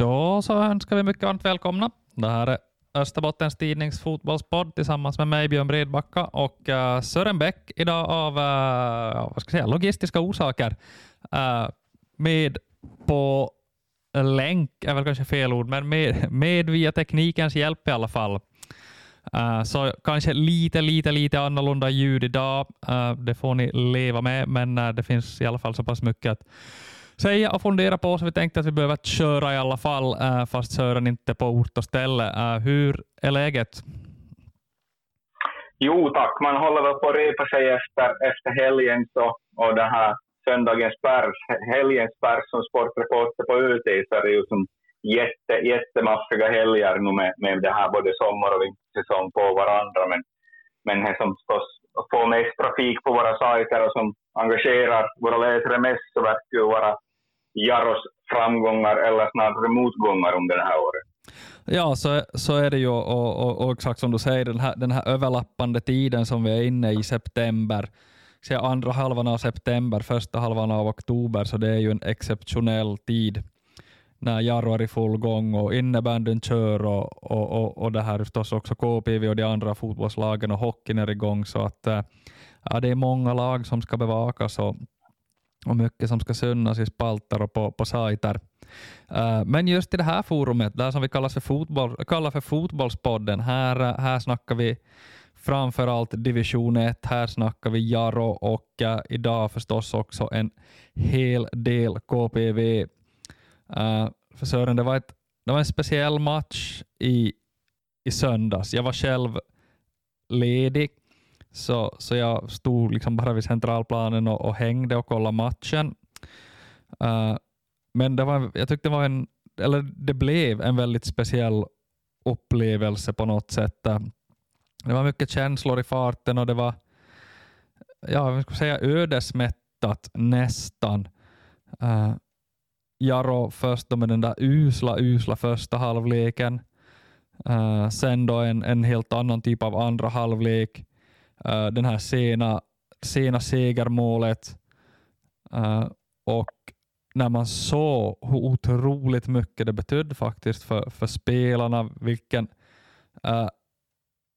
Då så önskar vi mycket varmt välkomna. Det här är Österbottens Tidnings fotbollspodd tillsammans med mig, Björn Bredbacka och uh, Sören Bäck idag av uh, vad ska jag säga, logistiska orsaker. Uh, med på länk är väl kanske fel ord, men med, med via teknikens hjälp i alla fall. Uh, så kanske lite, lite, lite annorlunda ljud idag. Uh, det får ni leva med, men uh, det finns i alla fall så pass mycket att säga och fundera på, så vi tänkte att vi behöver köra i alla fall, eh, fast Sören inte på ort och ställe. Eh, hur är läget? Jo tack, man håller väl på att repa sig efter, efter helgen så, och den här söndagens pers, helgens pers som sportreporter på ÖT så är det ju som jätte, jättemaffiga helger nu med, med det här både sommar och vintersäsong på varandra. Men, men det som förstås får mest trafik på våra sajter och som engagerar våra läsare mest så verkar ju vara Jaros framgångar eller snarare motgångar under det här året. Ja, så, så är det ju och, och, och, exakt som du säger, den här, den här överlappande tiden som vi är inne i september, så andra halvan av september, första halvan av oktober, så det är ju en exceptionell tid när Jarro är i full gång och innebandyn kör och, och, och, och det här förstås också KPV och de andra fotbollslagen och hockeyn är igång. Så att, eh, ja, det är många lag som ska bevakas och, och mycket som ska synas i spalter och på, på sajter. Uh, men just i det här forumet, där som vi kallar för, fotboll, kallar för Fotbollspodden, här, eh, här snackar vi framförallt division 1. Här snackar vi Jaro och uh, idag förstås också en hel del KPV Uh, för Sören, det var, ett, det var en speciell match i, i söndags. Jag var själv ledig, så, så jag stod liksom bara vid centralplanen och, och hängde och kollade matchen. Uh, men det var, jag tyckte det var en, eller det blev en väldigt speciell upplevelse på något sätt. Eh, det var mycket känslor i farten och det var ja, jag ska säga ödesmättat nästan. Eh, uh, Jaro först då med den där usla, usla första halvleken. Uh, sen då en, en helt annan typ av andra halvlek. Uh, den här sena, sena segermålet. Uh, och när man såg hur otroligt mycket det betydde faktiskt för, för spelarna, vilken uh,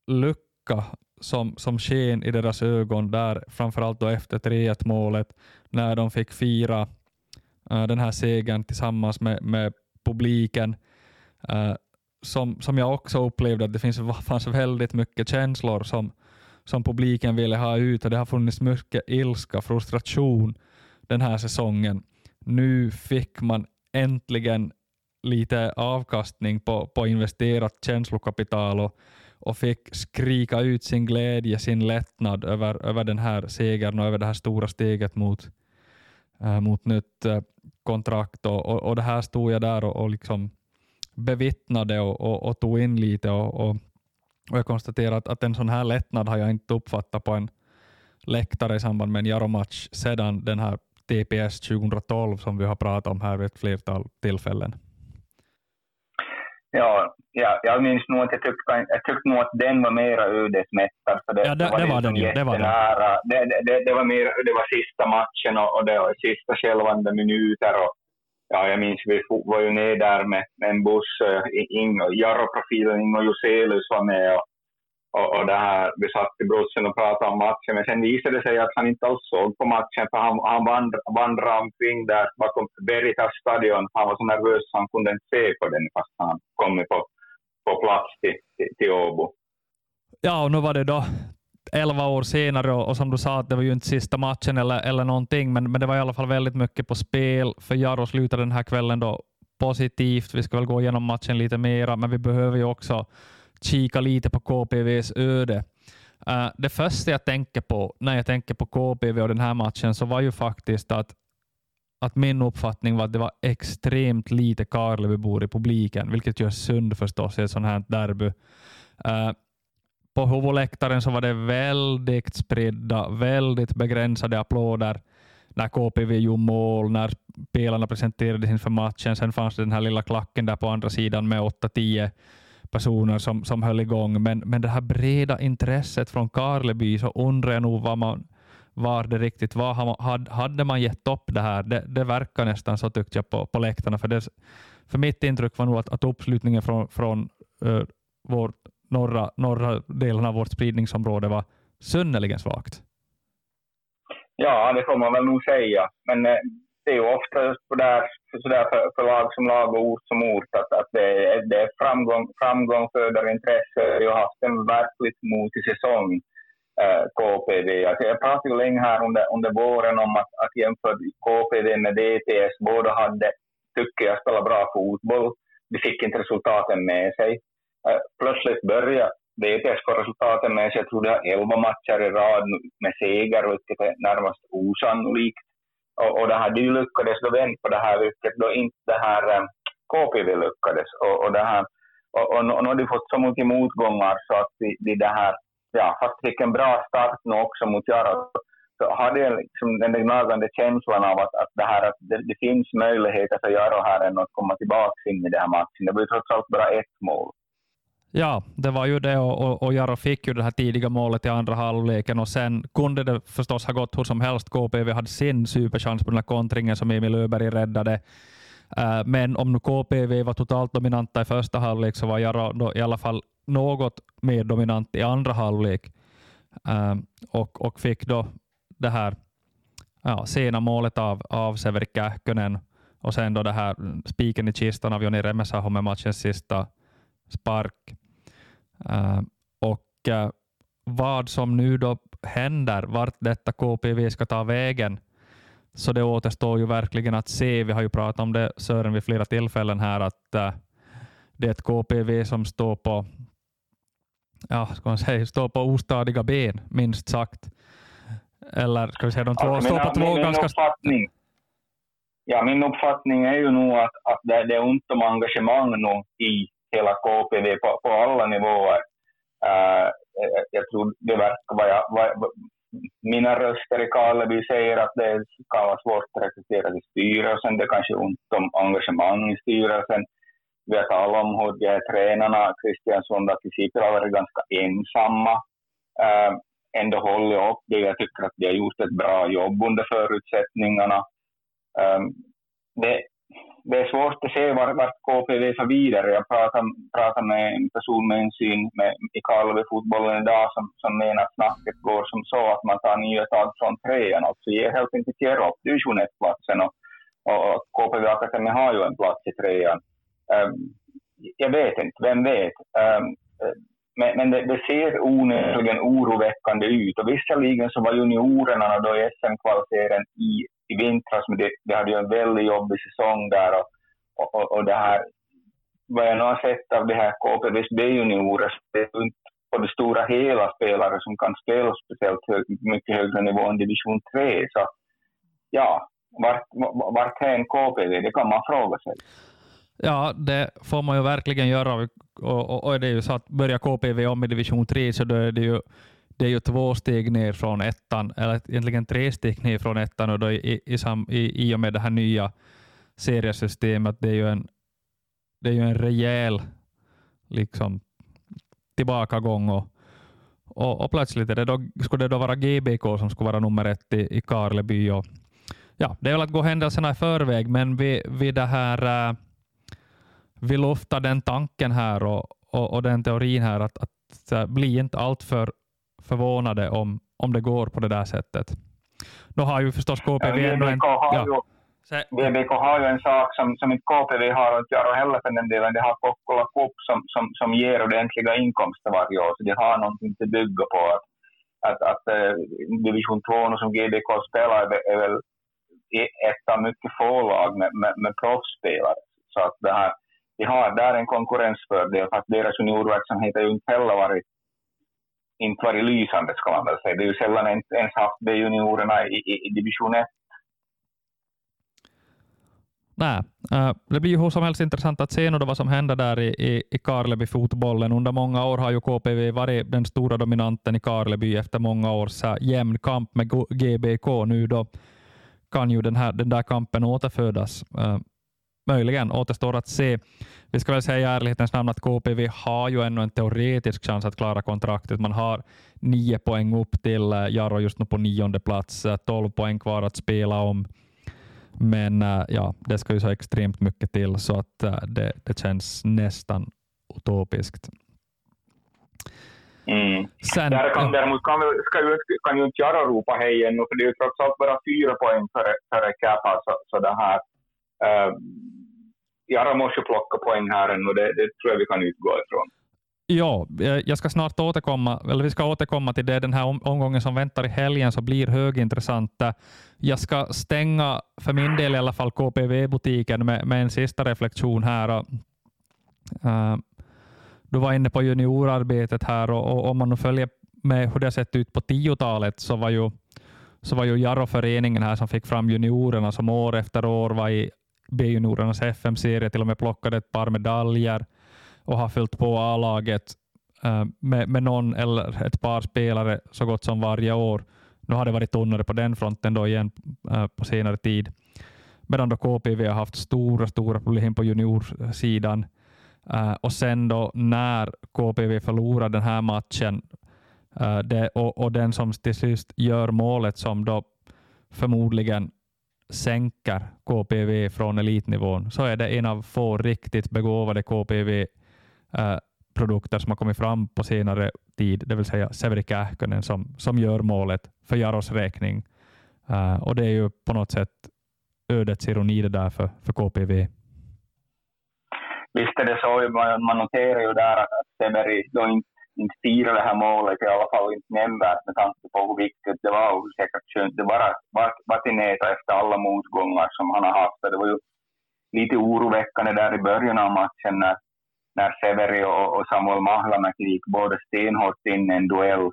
lucka som, som sken i deras ögon där, framförallt då efter 3-1 målet, när de fick fira uh, den här segern tillsammans med, med publiken. Uh, som, som jag också upplevde att det finns, fanns väldigt mycket känslor som, som publiken ville ha ut och det har funnits mycket ilska, frustration den här säsongen. Nu fick man äntligen lite avkastning på, på investerat känslokapital och, och fick skrika ut sin glädje, sin lättnad över, över den här segern och över det här stora steget mot, äh, mot nytt äh, kontrakt och, och, och, det här stod jag där och, och liksom bevittnade och, och, och tog in lite och, och, och jag konstaterar att, att en sån här lättnad har jag inte uppfattat på en läktare i samband med en Jaro-match sedan den här TPS 2012 som vi har pratat om här vid ett flertal tillfällen. Ja, ja, jag minns nog att jag tyckte, jag tyckte nog att den var mera ödesmättad. det, ja, det, det, var, det var den ju. Det var, den. Det, det, det, var mer, det var sista matchen och, och det var sista skälvande minuter. Och, ja, jag minns vi var ju ner där med, med en buss. Eh, Jarro-profilen Ingo Juselius var med. Och, och, och det här, vi satt i bussen och pratade om matchen, men sen visade det sig att han inte alls såg på matchen, för han, han vandr, vandrade omkring där bakom Veritas stadion. Han var så nervös så han kunde inte se på den fast han kommit på, på plats till, till, till Åbo. Ja, och nu var det då elva år senare och, och, som du sa, att det var ju inte sista matchen eller, eller någonting, men, men det var i alla fall väldigt mycket på spel. För Jaro slutade den här kvällen då positivt. Vi ska väl gå igenom matchen lite mera, men vi behöver ju också kika lite på KPVs öde. Uh, det första jag tänker på när jag tänker på KPV och den här matchen så var ju faktiskt att, att min uppfattning var att det var extremt lite Karlebybor i publiken, vilket gör synd förstås i ett sånt här derby. Uh, på huvudläktaren så var det väldigt spridda, väldigt begränsade applåder när KPV gjorde mål, när spelarna presenterades inför matchen. Sen fanns det den här lilla klacken där på andra sidan med 8-10 personer som, som höll igång, men, men det här breda intresset från Karleby så undrar jag nog vad man, var det riktigt var. Hade, hade man gett upp det här? Det, det verkar nästan så tyckte jag på, på läktarna, för det för mitt intryck var nog att, att uppslutningen från, från uh, vårt norra, norra delen av vårt spridningsområde var synnerligen svagt. Ja, det får man väl nog säga. Men eh, det är ju ofta sådär, sådär för, för lag som lag och ort som ort att, att det, det är framgång, framgång föder intresse. Vi har haft en verkligt motig säsong, eh, KPV. Alltså jag pratade ju länge här under, under våren om att, att jämföra KPV med DTS. Båda hade, tycker jag, spelat bra fotboll. De fick inte resultaten med sig. Plötsligt började VPSK-resultaten med sig. Jag tror det har elva matcher i rad med seger, vilket är närmast osannolikt. Och, och det här, de lyckades då vända på det här, vilket då inte det här KPV lyckades. Och, och, det här, och, och, och nu har de fått så mycket motgångar så att de, de det här, ja, fast fick en bra start nu också mot Jaro, så hade jag liksom den gnagande känslan av att, att, det, här, att det, det finns möjligheter för Jaro här än att komma tillbaka in i den här matchen. Det blir trots allt bara ett mål. Ja, det var ju det och, och, och Jaro fick ju det här tidiga målet i andra halvleken och sen kunde det förstås ha gått hur som helst. KPV hade sin superchans på den här kontringen som Emil Öberg räddade. Eh, men om nu KPV var totalt dominanta i första halvlek så var Jaro i alla fall något mer dominant i andra halvlek eh, och, och fick då det här ja, sena målet av, av Severi Kähkönen och sen då det här spiken i kistan av Joni Remesaho med matchens sista spark. Uh, och uh, vad som nu då händer, vart detta KPV ska ta vägen, så det återstår ju verkligen att se. Vi har ju pratat om det Sören vid flera tillfällen här, att uh, det är ett KPV som står på, ja, ska man säga, står på ostadiga ben, minst sagt. Eller ska vi säga, de två, alltså, står på två min ganska... Uppfattning, ja, min uppfattning är ju nog att, att det, det är ont om engagemang nu i hela KPV på, på alla nivåer. Uh, jag tror det verkar vara, vad, mina röster i Karleby säger att det kan vara svårt att rekrytera till styrelsen, det är kanske ont om engagemang i styrelsen. Vi har talat om hur de här tränarna, Christian och till har varit ganska ensamma. Uh, ändå håller upp det. Jag tycker att de har gjort ett bra jobb under förutsättningarna. Um, det, det är svårt att se vart, vart KPV för vidare. Jag pratade, pratade med en person med insyn med, i Karlovy-fotbollen idag som, som menar att snacket går som så att man tar nya tag från trean Alltså ger helt enkelt ger upp division 1-platsen och, och, KPV Akademi har ju en plats i trean. Um, jag vet inte, vem vet? Um, men, men det, det, ser onödigt oroväckande ut och visserligen så var juniorerna då i SM-kvalserien i i vintras, men det, det hade ju en väldigt jobbig säsong där och, och, och det här, vad jag nu har sett av det här KPVs B-juniorer, det är inte på det stora hela spelare som kan spela speciellt hög, mycket högre nivå än division 3. Så ja, vart, vart är en KPV? Det kan man fråga sig. Ja, det får man ju verkligen göra. Och, och, och det är ju så att börjar KPV om i division 3 så då är det ju det är ju två steg ner från ettan, eller egentligen tre steg ner från ettan och då i, i, i, i och med det här nya seriesystemet. Det är ju en, det är ju en rejäl liksom, tillbakagång och, och, och plötsligt är det då, skulle det då vara GBK som skulle vara nummer ett i, i Karleby. Och, ja, det är väl att gå händelserna i förväg, men vi, vi, det här, äh, vi luftar den tanken här och, och, och den teorin här att, att eh, bli inte alltför förvånade om, om det går på det där sättet. Nu har ju förstås KPV ja, ändå en... Ja. GBK har ju en sak som, som inte KPV har att göra heller för den delen. De har Kokkola Cup som, som, som ger ordentliga inkomster varje år, så de har någonting att bygga på. Att, att, att uh, division 2 som GBK spelar är väl ett av mycket få lag med, med, med proffsspelare. Så att det här, de har där en konkurrensfördel, för att deras juniorverksamhet har ju inte heller varit inte varit lysande ska man väl säga. Det är ju sällan ens haft B-juniorerna i, i, i division 1. Nej, eh, det blir ju hur som helst intressant att se nu vad som händer där i, i, i Karleby-fotbollen. Under många år har ju KPV varit den stora dominanten i Karleby efter många års eh, jämn kamp med GBK. Nu då kan ju den, här, den där kampen återfödas. Eh, Möjligen återstår att se. Vi ska väl säga i ärlighetens namn att KPV har ju ännu en teoretisk chans att klara kontraktet. Man har nio poäng upp till eh, Jaro just nu på nionde plats, 12 eh, poäng kvar att spela om. Men uh, ja, det ska ju så extremt mycket till så att det, det känns nästan utopiskt. Mm. Sen, Där kan, däremot kan, ska ju, kan ju inte Jaro ropa hej ännu, för det är ju trots allt bara fyra poäng före, före Kappa, så, så det här uh, Jara måste plocka poäng här ännu, det, det tror jag vi kan utgå ifrån. Ja, eh, jag ska snart återkomma, eller vi ska återkomma till det. Den här omgången som väntar i helgen så blir högintressant. Jag ska stänga, för min del i alla fall, KPV-butiken med, med en sista reflektion här. Uh, du var inne på juniorarbetet här och, och om man nu följer med hur det sett ut på 10-talet så var ju så var ju Jarro-föreningen här som fick fram juniorerna som år efter år var i B-juniorernas FM-serie, till och med plockade ett par medaljer och har fyllt på A-laget eh, med, med någon eller ett par spelare så gott som varje år. Nu har det varit tunnare på den fronten då igen eh, på senare tid. Medan då KPV har haft stora, stora problem på juniorsidan. Eh, och sen då när KPV förlorar den här matchen det, och, och, den som till sist gör målet som då förmodligen sänker KPV från elitnivån, så är det en av få riktigt begåvade KPV-produkter eh, som har kommit fram på senare tid, det vill säga Severi Kähkönen som, som gör målet för Jaros räkning. Eh, och det är ju på något sätt ödets ironi det där för, för KPV visst är det så, man, noterar ju där att Severi då inte, inte fira det här målet, i alla fall inte nämnvärt med tanke på hur viktigt det var och hur säkert skönt det var att Vatineta efter alla motgångar som han har haft. Det var ju lite oroväckande där i början av matchen när, när Severi och, och Samuel Mahlamäki gick både stenhårt in i en duell,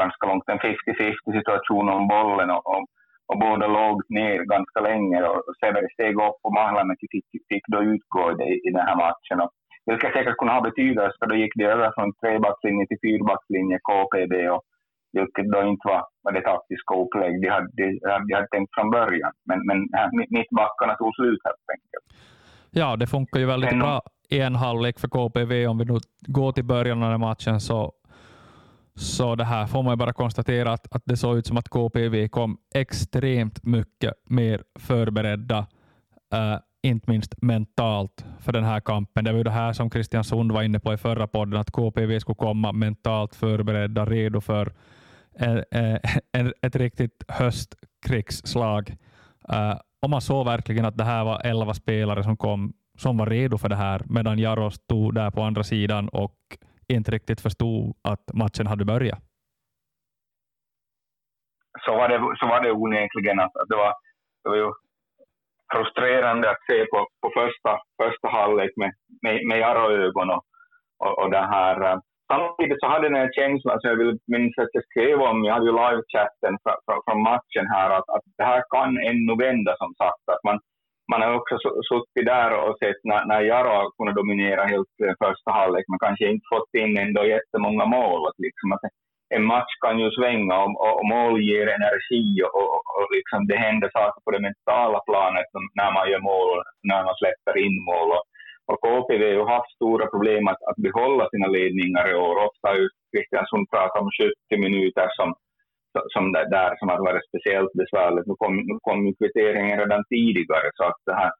ganska långt, en 50-50 situation om bollen och, och och båda låg ner ganska länge och Severi steg upp och Mahlamäki fick, fick då utgå i, i den här matchen. Och, vilket säkert kunde ha betydelse för då gick det över från trebackslinje till fyrbackslinje KPB och vilket då inte var, var det taktiska upplägg de hade, de, de hade tänkt från början. Men, men mittbackarna tog slut helt enkelt. Ja, det funkar ju väldigt men, bra i en halvlek för KPV. Om vi nu går till början av den matchen så så det här får man bara konstatera att, att det såg ut som att KPV kom extremt mycket mer förberedda, uh, inte minst mentalt, för den här kampen. Det var ju det här som Christian Sund var inne på i förra podden, att KPV skulle komma mentalt förberedda, redo för en, en, ett riktigt höstkrigsslag. Uh, och man såg verkligen att det här var elva spelare som kom som var redo för det här, medan Jaros stod där på andra sidan och inte riktigt förstod att matchen hade börjat. Så var det, så var det onekligen. Att, att det, var, det var ju frustrerande att se på, på första, första halvlek med, med, med Jaro-ögon och, och, och det här. Eh, samtidigt så hade den känslan som jag vill minnas att jag skrev om, jag hade ju livechatten från, från matchen här, att, att det här kan ännu vända som sagt. Att man, man har också suttit där och sett när, när Jaro kunnat dominera helt eh, första halvlek, men kanske inte fått in ändå jättemånga mål. Liksom att en match kan ju svänga och, om mål ger energi och, och, och liksom det händer saker på det mentala planet när man gör mål, när man släpper in mål. Och, och KPV har ju haft stora problem att, att behålla sina ledningar i år. Ofta har ju pratat om 70 minuter som som där, där som har varit speciellt besvärligt. Nu kom, nu kom kvitteringen redan tidigare så att det här,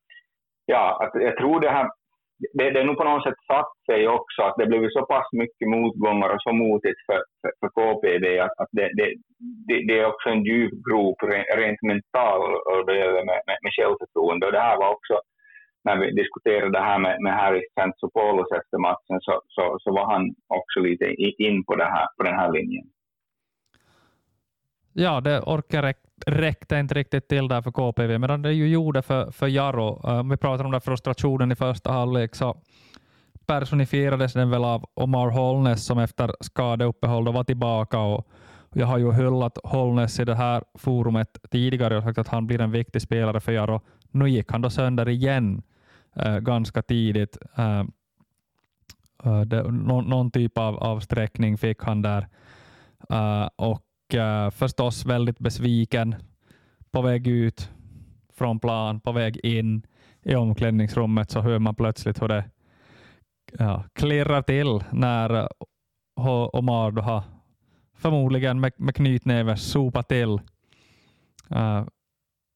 ja, att jag tror det här, det, det är nog på något sätt satt sig också att det blivit så pass mycket motgångar och så motigt för, för, för KPD att, att det, det, det, det, är också en djup grop rent mentalt och det gäller med, med, med självförtroende. Och det här var också när vi diskuterade det här med, med Harris Santsopoulos efter matchen så, så, så var han också lite in på, det här, på den här linjen. Ja, det orkar räcka räckte inte riktigt till där för KPV, medan det ju gjorde för, för Jaro. Eh, om vi pratar om den frustrationen i första halvlek så personifierades den väl av Omar Holness som efter skadeuppehåll var tillbaka. Och jag har ju hyllat Holness i det här forumet tidigare och sagt att han blir en viktig spelare för Jaro. Nu gick han då sönder igen äh, ganska tidigt. Äh, det, någon, någon, typ av, avsträckning fick han där. Uh, och uh, förstås väldigt besviken på väg ut från plan, på väg in i omklädningsrummet så hör man plötsligt hur det ja, klirrar till när eh, Omar då har förmodligen med, med knytnäven sopat till uh,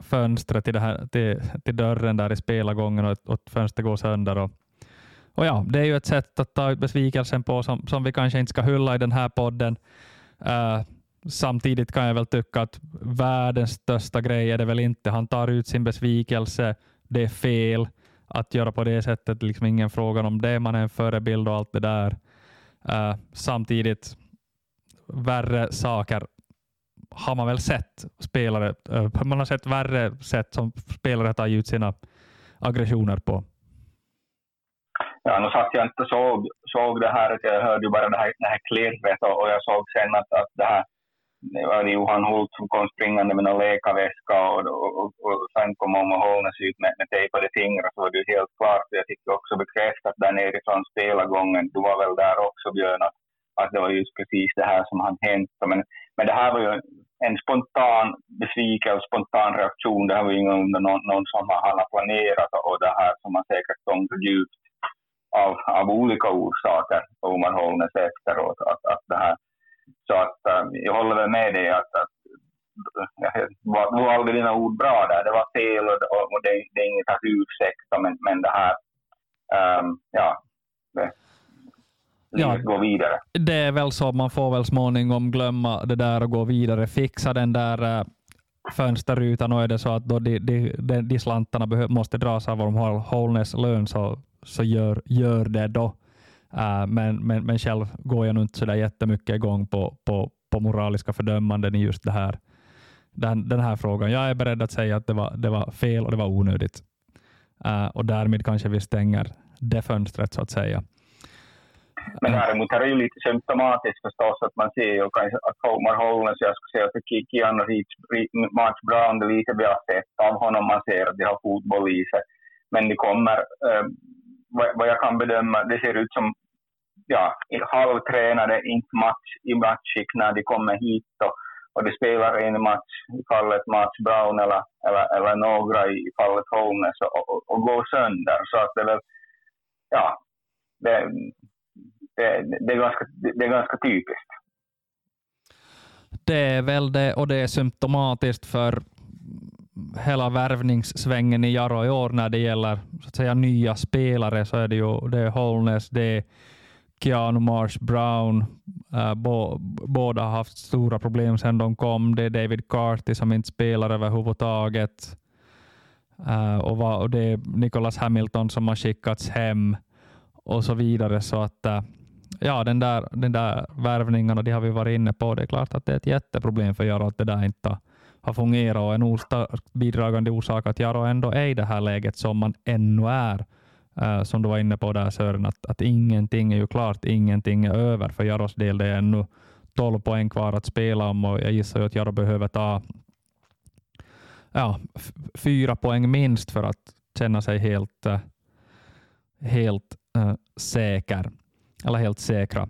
fönstret till, det här, till, till dörren där i spelargången och, och fönstret går sönder. Och, och ja, det är ju ett sätt att ta ut besvikelsen på som, som vi kanske inte ska hylla i den här podden. Uh, samtidigt kan jag väl tycka att världens största grej är det väl inte. Han tar ut sin besvikelse. Det är fel att göra på det sättet. Liksom ingen fråga om det. Man är en förebild och allt det där. Uh, samtidigt, värre saker har man väl sett spelare. Uh, man har sett värre sätt som spelare tar ut sina aggressioner på. Ja, nu satt jag inte och såg, såg det här, jag hörde ju bara det här, det här klirret och, och jag såg sen att, att det här det var Johan Hult som kom springande med någon läkarväska och, och, och, och sen kom om och ut med, med tejpade fingrar så var det helt klart. Jag fick också bekräftat där nerifrån spelargången, du var väl där också Björn, att, att det var just precis det här som hade hänt. Men, men det här var ju en spontan besvikelse, spontan reaktion. Det här var ju ingalunda någon, någon som han har planerat och det här som man säkert tog djupt av, av olika orsaker, Omar Holnäs efteråt. Att, att det här så att äh, jag håller väl med dig att, att nu valde dina ord bra där. Det var fel och, och det, det, är inget att ursäkta, men, men det här, um, ja, det, ja, gå vidare. Det är väl så, man får väl småningom glömma det där och gå vidare. Fixa den där äh, fönsterrutan och är det så att då de, de, de, de slantarna måste dras av om Holnäs lön så, så gör, gör det då. Uh, men, men, men själv går jag nog inte så där jättemycket igång på, på, på moraliska fördömanden i just det här, den, den här frågan. Jag är beredd att säga att det var, det var fel och det var onödigt. Uh, och därmed kanske vi stänger det fönstret så att säga. Men däremot är det ju lite symptomatiskt förstås att man ser ju att Homer Holmes, jag skulle säga att Keanu Reeves match bra om det lite blir sett av honom, man ser att de har fotboll i sig. Men de kommer ehm, vad, jag kan bedöma, det ser ut som ja, halvtränade, inte match i matchskick när de kommer hit och, och de spelar en match i fallet Mats Brown eller, eller, eller några i fallet Holmes och, och, och går sönder. Så att det är väl, ja, det, det, det, är ganska, det är ganska typiskt. Det är väl det, och det är symptomatiskt för hela värvningssvängen i Jaro i år när det gäller så att säga, nya spelare så är det ju det är Holness, det är Keanu Marsh Brown. Uh, bo, båda har haft stora problem sedan de kom. Det är David Carty som inte spelar överhuvudtaget. Uh, och, va, och det är Nicholas Hamilton som har skickats hem och så vidare. Så att uh, ja, den där, den där värvningarna, de har vi varit inne på. Det är klart att det är ett jätteproblem för Jaro att det där inte har fungerat och en bidragande orsak att Jaro ändå är i det här läget som man ännu är. Uh, äh, som du var inne på där Sören, att, att ingenting är ju klart, ingenting är över för Jaros del. Det är ännu 12 poäng kvar att spela om och jag gissar ju att Jaro behöver ta ja, fyra poäng minst för att känna sig helt, uh, helt uh, säker, eller helt säkra.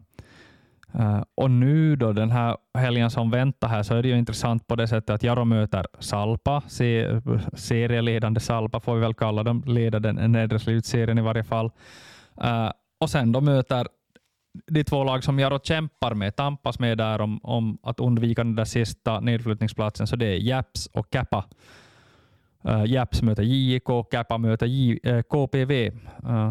Uh, och nu då den här helgen som väntar här så är det ju intressant på det sättet att Jaro möter Salpa, se, serieledande Salpa får vi väl kalla dem, leder den nedre slutserien i varje fall. Uh, och sen då möter de två lag som Jaro kämpar med, tampas med där om, om att undvika den där sista nedflyttningsplatsen, så det är Japs och Kappa. Eh, Japs möter JIK, Kappa möter J, KPV.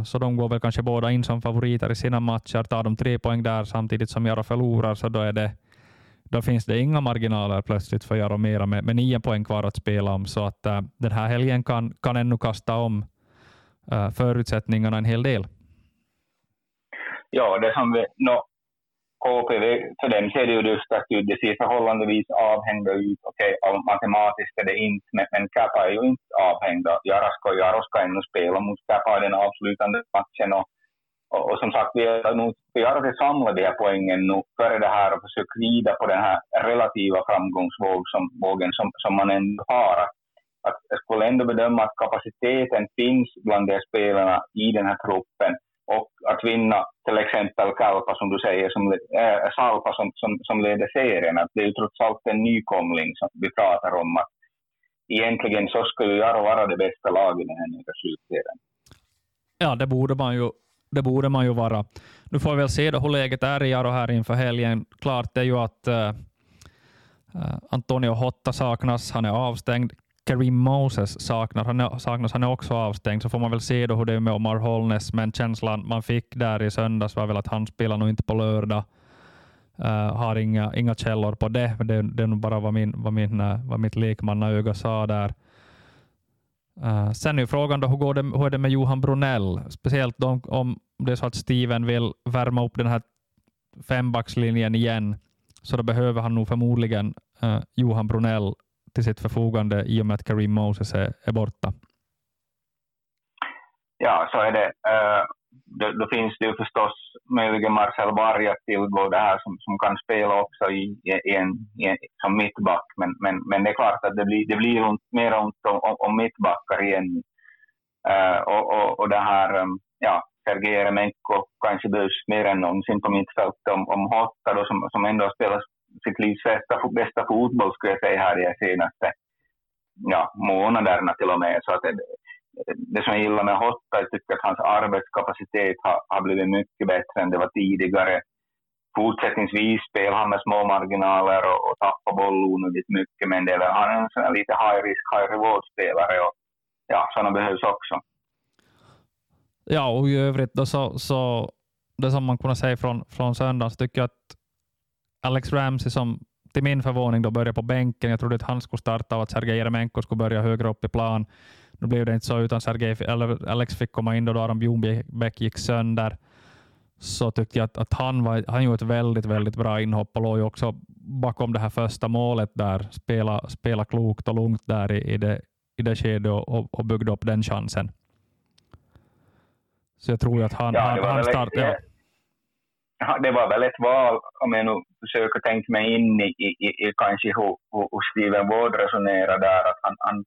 Så de går väl kanske båda in som favoriter i sina matcher. Tar de tre poäng där samtidigt som Jaro förlorar så då, är det, då finns det inga marginaler plötsligt för Jaro mera med, med nio poäng kvar att spela om. Så att eh, den här helgen kan, kan ännu kasta om eh, förutsättningarna en hel del. Ja, det som vi, no, KPV, för dem ser det ju dystert ut. Det ser förhållandevis avhängda ut. Okej, okay, matematiskt är det inte, men, men Kappa är ju inte avhängda. Jarasko och Jaro ska ännu spela mot Kappa i den avslutande matchen. Och, och, och som sagt, vi är nog Jaro samla de här poängen nu före det här och försökt rida på den här relativa framgångsvågen som, som man ändå har. Att, att jag skulle ändå bedöma att kapaciteten finns bland de spelarna i den här truppen och att vinna till exempel Kalpa som du säger, som, äh, Salpa som, som, som leder serien. Att det är ju trots allt en nykomling som vi pratar om. Att egentligen så skulle ju Jaro vara det bästa laget i den här nya slutserien. Ja, det borde man ju det borde man ju vara. Nu får vi väl se då hur läget är i Jaro här inför helgen. Klart är ju att äh, äh, Antonio Hotta saknas. Han är avstängd. Kareem Moses saknar, han är, saknas, han är också avstängd, så får man väl se då hur det är med Omar Holness, men känslan man fick där i söndags var väl att han spelar nog inte på lördag. Uh, har inga, inga källor på det, det, det är nog bara vad, min, vad, min, eh, vad mitt lekmannaöga sa där. Uh, sen är frågan då, hur, går det, hur är det med Johan Brunell? Speciellt då, om det är så att Steven vill värma upp den här fembackslinjen igen, så då behöver han nog förmodligen uh, Johan Brunell till sitt förfogande i och med att Kareem Moses är, är borta. Ja, så är det. Uh, då, då, finns det ju förstås möjligen Marcel Varg att tillgå det här som, som kan spela också i, i en, i som mittback. Men, men, men det är klart att det blir, det blir ont, mer ont om, om, om mittbackar igen. Uh, och, och, och det här, um, ja, Sergej Eremenko kanske behövs mer än någonsin på mittfältet om, om Hotta då, som, som ändå spelar sitt livs bästa, bästa fotboll skulle jag säga här de senaste ja, månaderna till och med. Så att det, det som jag gillar med Hotta, jag tycker att hans arbetskapacitet har, har blivit mycket bättre än det var tidigare. Fortsättningsvis spelar han med små marginaler och, och tappar boll onödigt mycket, men det är, han är en sån lite high risk, high reward spelare och ja, sådana behövs också. Ja, och i övrigt då så, så det som man kunde säga från, från söndagen, så tycker jag att Alex Ramsey som till min förvåning då började på bänken. Jag trodde att han skulle starta och att Sergej Jeremenko skulle börja högre upp i plan. Nu blev det inte så, utan Sergej, eller Alex fick komma in då Aron Bjornbäck gick sönder. Så tyckte jag att, att han, var, han gjorde ett väldigt, väldigt bra inhopp och låg också bakom det här första målet där. Spela, spela klokt och lugnt där i, i det, i det skedet och, och byggde upp den chansen. Så jag tror att han, ja, han, han startar... Det var väl ett val, om jag nu försöker tänka mig in i, i, i kanske hur, hur Steven Ward resonerar där. Att han, han,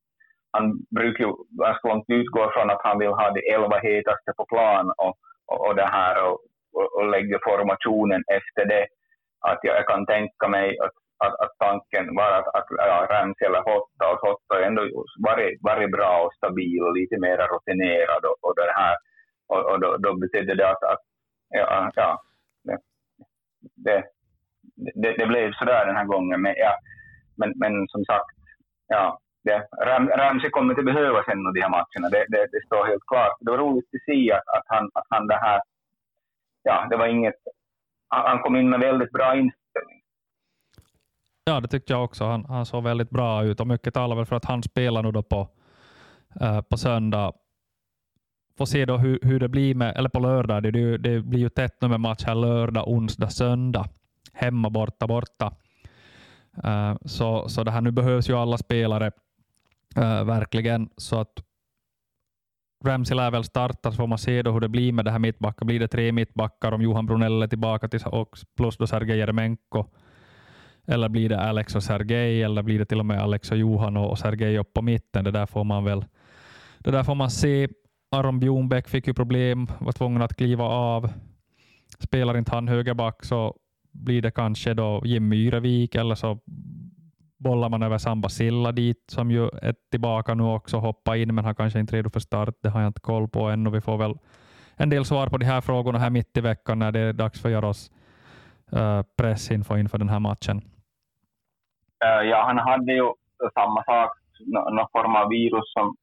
han brukar ju ganska långt utgå från att han vill ha de elva hetaste på plan och, och, och det här och, och, och lägga formationen efter det. Att jag, jag kan tänka mig att, att, att tanken var att, att ja, Ramsey eller Hotta, och Hotta har ändå varit, varit bra och stabil och lite mer rutinerad och, och det här och, och då, då betyder det att, att ja, ja det, det, det, blev sådär den här gången. Men, ja, men, men som sagt, ja, det, Ram, Ramsey kommer inte behövas ännu de här matcherna. Det, det, det, står helt klart. Det var roligt att se att, att, han, att han det här, ja, det var inget, han, han kom in med väldigt bra inställning. Ja, det tyckte jag också. Han, han såg väldigt bra ut och mycket talar väl för att han spelar nu då på, eh, på söndag får se då hur, hur det blir med, eller på lördag. Det, det blir ju tätt nu med här. lördag, onsdag, söndag. Hemma, borta, borta. Uh, så, så det här nu behövs ju alla spelare uh, verkligen. Så att Ramsey lär väl starta så får man se då hur det blir med det här mittbacken. Blir det tre mittbackar om Johan Brunell är tillbaka till, och plus då Sergej Jeremenko? Eller blir det Alex och Sergej? Eller blir det till och med Alex och Johan och Sergej upp på mitten? Det där får man väl det där får man se. Aron Bjornbäck fick ju problem, var tvungen att kliva av. Spelar inte han högerback så blir det kanske då Jim Myrevik eller så bollar man över Samba Silla dit som ju är tillbaka nu också, hoppa in men har kanske inte redo för start. Det har jag inte koll på ännu. Vi får väl en del svar på de här frågorna här mitt i veckan när det är dags för Jaros uh, pressinfo inför den här matchen. Eh, ja, han hade ju samma sak, någon form av virus som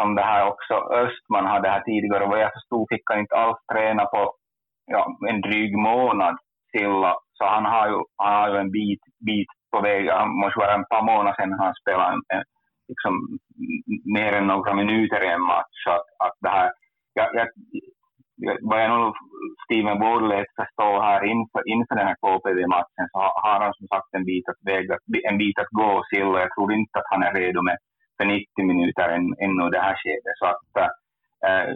som det här också Östman hade här tidigare. Vad jag förstod fick han inte alls träna på ja, en dryg månad Silla. Så han har ju, han har ju en bit, bit på väg. Han måste vara ett par månader sedan han spelade en, en, liksom, mer än några minuter i en match. Så att, att det här, jag, jag, vad jag nog Steven Ward lät förstå här inför, inför den här KPV-matchen så har han som sagt en bit att, väga, en bit att gå Silla. Jag tror inte att han är redo med för 90 minuter än, ännu det här skedet. Så att, äh,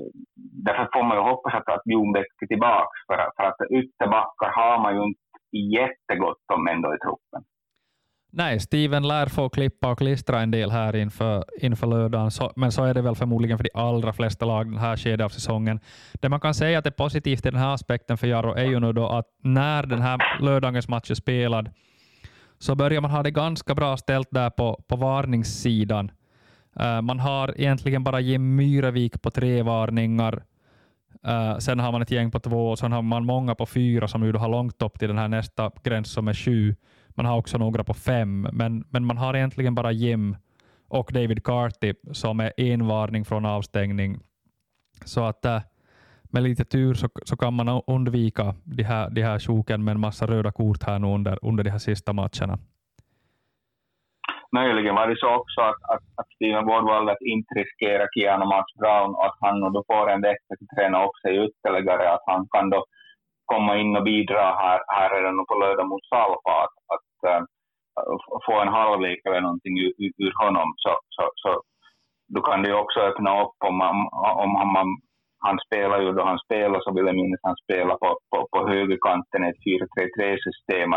därför får man ju hoppas att, att Ljungbäck är tillbaka, för, för att ytterbackar har man ju inte jättegott om ändå i truppen. Nej, Steven lär få klippa och klistra en del här inför, inför lördagen, så, men så är det väl förmodligen för de allra flesta lag den här skedet av säsongen. Det man kan säga att är positivt i den här aspekten för Jarro är ju nu då att när den här lördagens match är spelad så börjar man ha det ganska bra ställt där på, på varningssidan. Uh, man har egentligen bara Jim Myrevik på tre varningar. Uh, sen har man ett gäng på två och sen har man många på fyra som ju har långt upp till den här nästa gräns som är sju. Man har också några på fem, men, men man har egentligen bara Jim och David Carty som är en varning från avstängning. Så att eh, med lite tur så, så kan man undvika de här, de här sjoken med en massa röda kort här nu under, under de här sista matcherna. Möjligen var det så också att, att, att Steven Ward valde att inte riskera Keanu Max Brown och att han då får en vecka att träna upp sig ytterligare, att han kan då komma in och bidra här, här redan på lördag mot Salpa, att, att äh, få en halvlek eller någonting ur, ur honom. Så, så, så då kan det ju också öppna upp om, man, om man, han spelar ju då han spelar så vill jag minnas han spelar på, på, på högerkanten i ett 4-3-3-system.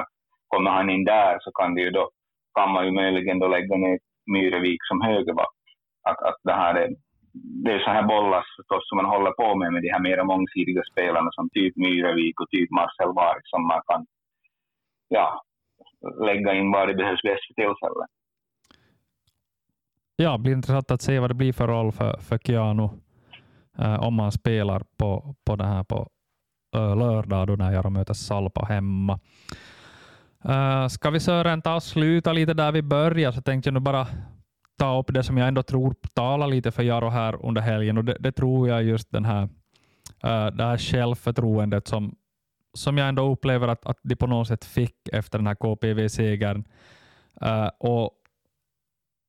Kommer han in där så kan det ju då kan man ju möjligen då lägga ner Myrevik som högerback. Att, att det här är, det är så här bollar förstås som man håller på med med de här mera mångsidiga spelarna som typ Myrevik och typ Marcel Varg som man kan ja, lägga in var det behövs bäst för tillfället. Ja, det blir intressant att se vad det blir för roll för, för Keanu eh, om man spelar på, på det här på ö, lördag då när jag möter Salpa hemma. Uh, ska vi Sören ta och sluta lite där vi börjar så tänkte jag nu bara ta upp det som jag ändå tror talar lite för Jaro här under helgen och det, det tror jag just den här, uh, det här självförtroendet som, som jag ändå upplever att, att de på något sätt fick efter den här KPV-segern. Uh, eh, och,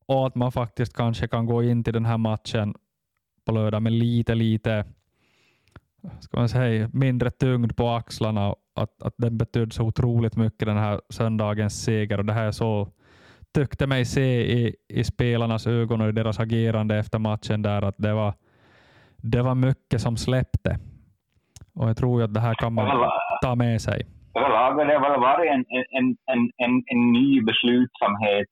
och att man faktiskt kanske kan gå in till den här matchen på lördag med lite, lite ska man säga, mindre tyngd på axlarna. Att, att den betydde så otroligt mycket den här söndagens seger och det här så tyckte mig se i, i spelarnas ögon och i deras agerande efter matchen där att det var, det var mycket som släppte. Och jag tror att det här kan man ta med sig. Överlag har det väl varit en, en, en, en, en ny beslutsamhet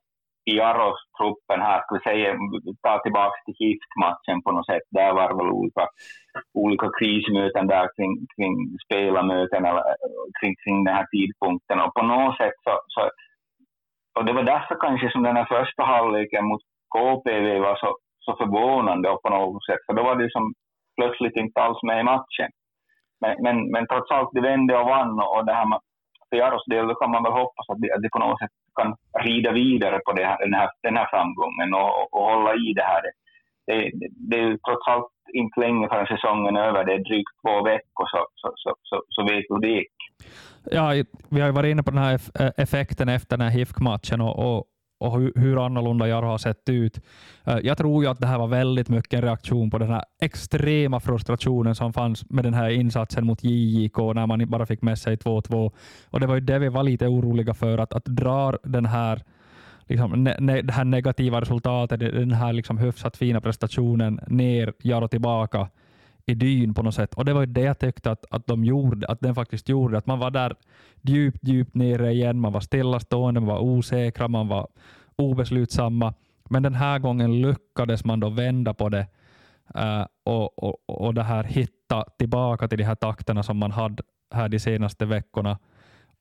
i Aros-truppen här, ska vi säga, ta tillbaka till HIFK-matchen på något sätt. Där var det väl olika, olika krismöten där kring, kring spelarmöten eller kring, kring den här tidpunkten. Och på något sätt så, så och det var därför kanske som den här första halvleken mot KPV var så, så förvånande på något sätt. För då var det som plötsligt inte alls med i matchen. Men, men, men trots allt, det vände och vann och det här för Jaros del då kan man väl hoppas att de, att de på något sätt kan rida vidare på här, den, här, den här framgången och, och hålla i det här. Det, det, det är trots allt inte länge förrän säsongen är över. Det är drygt två veckor så, så, så, så, så vet hur det gick. Ja, vi har ju varit inne på den här eh, effekten efter den här HIFK-matchen och, och, och hur annorlunda Jaro har sett ut. Eh, jag tror ju att det här var väldigt mycket en reaktion på den här extrema frustrationen som fanns med den här insatsen mot JJK när man bara fick med sig 2-2. Och Det var ju det vi var lite oroliga för, att, att dra den här liksom, ne, ne, det här negativa resultatet, den här liksom hyfsat fina prestationen ner, Jaro tillbaka i dyn på något sätt. Och det var ju det jag tyckte att, att, de gjorde, att den faktiskt gjorde. Att man var där djupt, djupt nere igen. Man var stillastående, man var osäkra, man var obeslutsamma. Men den här gången lyckades man då vända på det uh, och, och, och det här hitta tillbaka till de här takterna som man hade här de senaste veckorna.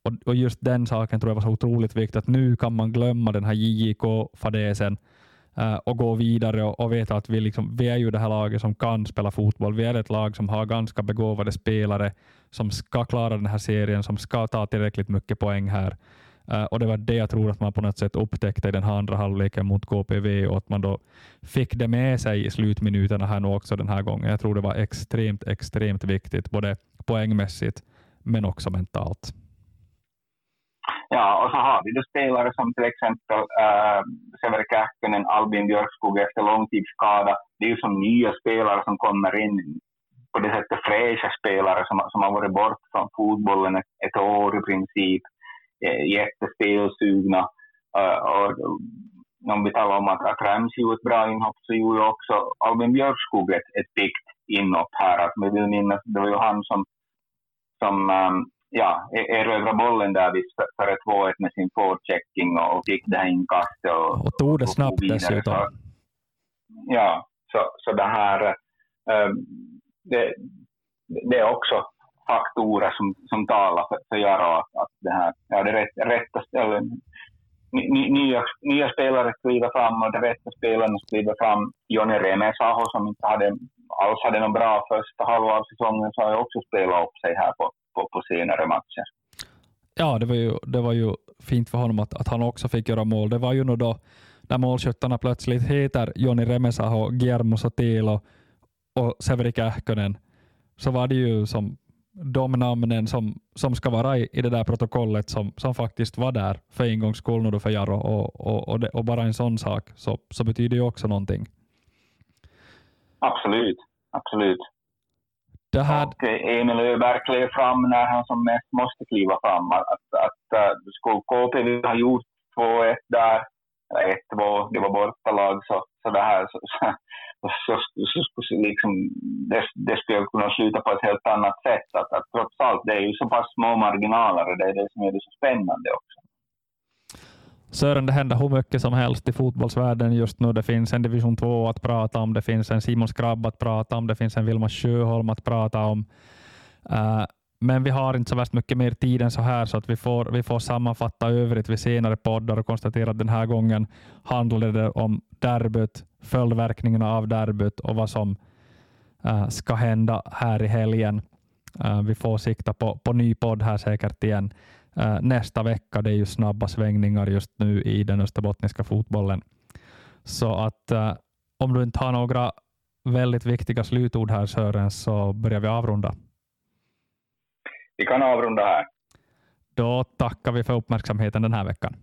Och, och just den saken tror jag var så otroligt viktig. att nu kan man glömma den här JJK-fadäsen Eh, och gå vidare och, och veta att vi, liksom, vi är ju det här laget som kan spela fotboll. Vi är ett lag som har ganska begåvade spelare som ska klara den här serien, som ska ta tillräckligt mycket poäng här. Uh, och Det var det jag tror att man på något sätt upptäckte i den här andra halvleken mot KPV och att man då fick det med sig i slutminuterna här nu också den här gången. Jag tror det var extremt, extremt viktigt, både poängmässigt men också mentalt. Ja, och så har vi då spelare som till exempel eh, äh, Severi Kähkönen, Albin Björkskog efter långtidsskada. Det är ju som nya spelare som kommer in, på det sättet fräscha spelare som, som har varit bort från fotbollen ett, ett år i princip. Eh, jättespelsugna. Äh, och, om vi talar om att, att Rams gjorde ett bra inhopp så gjorde också Albin Björkskog ett, ett pikt inhopp här. Att vi vill minnas, det var ju han som, som um, ja, e- erövra bollen där vid före 2-1 med sin forechecking och fick det här inkastet. Och, och tog det snabbt dessutom. Så, ja, så, så det här äh, det, det är också faktorer som, som talar för, för Jaro att, att det här, ja, det rätt, rätta ställen, nya, nya spelare skriver fram och de rätta spelarna skriver fram. Jonny Remesaho som inte hade, alls hade någon bra första halva av säsongen så har ju också spelat upp sig här på, på, på senare matcher. Ja, det var ju, det var ju fint för honom att, att han också fick göra mål. Det var ju nog då när målskyttarna plötsligt heter Joni Remesaho, Guillermo Sotilo och Severi Kähkönen, så var det ju som de namnen som, som ska vara i, i det där protokollet som, som faktiskt var där för en gångs skull nu för Jaro och, och, och, det, och, bara en sån sak så, så betyder ju också någonting. Absolut, absolut. Det här... Och Emil Öberg klev fram när han som mest måste kliva fram. Att, att, att eh, skulle KPV ha gjort 2-1 där, 1-2, det var bortalag, så, så det här så, så, så, så, så liksom, det, det skulle kunna sluta på ett helt annat sätt. Att, att trots allt, det är ju så pass små marginaler och det är det som gör det så spännande också. Sören, det händer hur mycket som helst i fotbollsvärlden just nu. Det finns en division 2 att prata om, det finns en Simon Skrabb att prata om, det finns en Vilma Sjöholm att prata om. Uh, men vi har inte så värst mycket mer tid än så här, så att vi får, vi får sammanfatta övrigt vid senare poddar och konstatera att den här gången handlade det om derbyt, följdverkningarna av derbyt och vad som uh, ska hända här i helgen. Uh, vi får sikta på, på ny podd här säkert igen uh, nästa vecka. Det är ju snabba svängningar just nu i den österbottniska fotbollen. Så att om du inte har några väldigt viktiga slutord här Sören, så börjar vi avrunda. Vi kan avrunda här. Då tackar vi för uppmärksamheten den här veckan.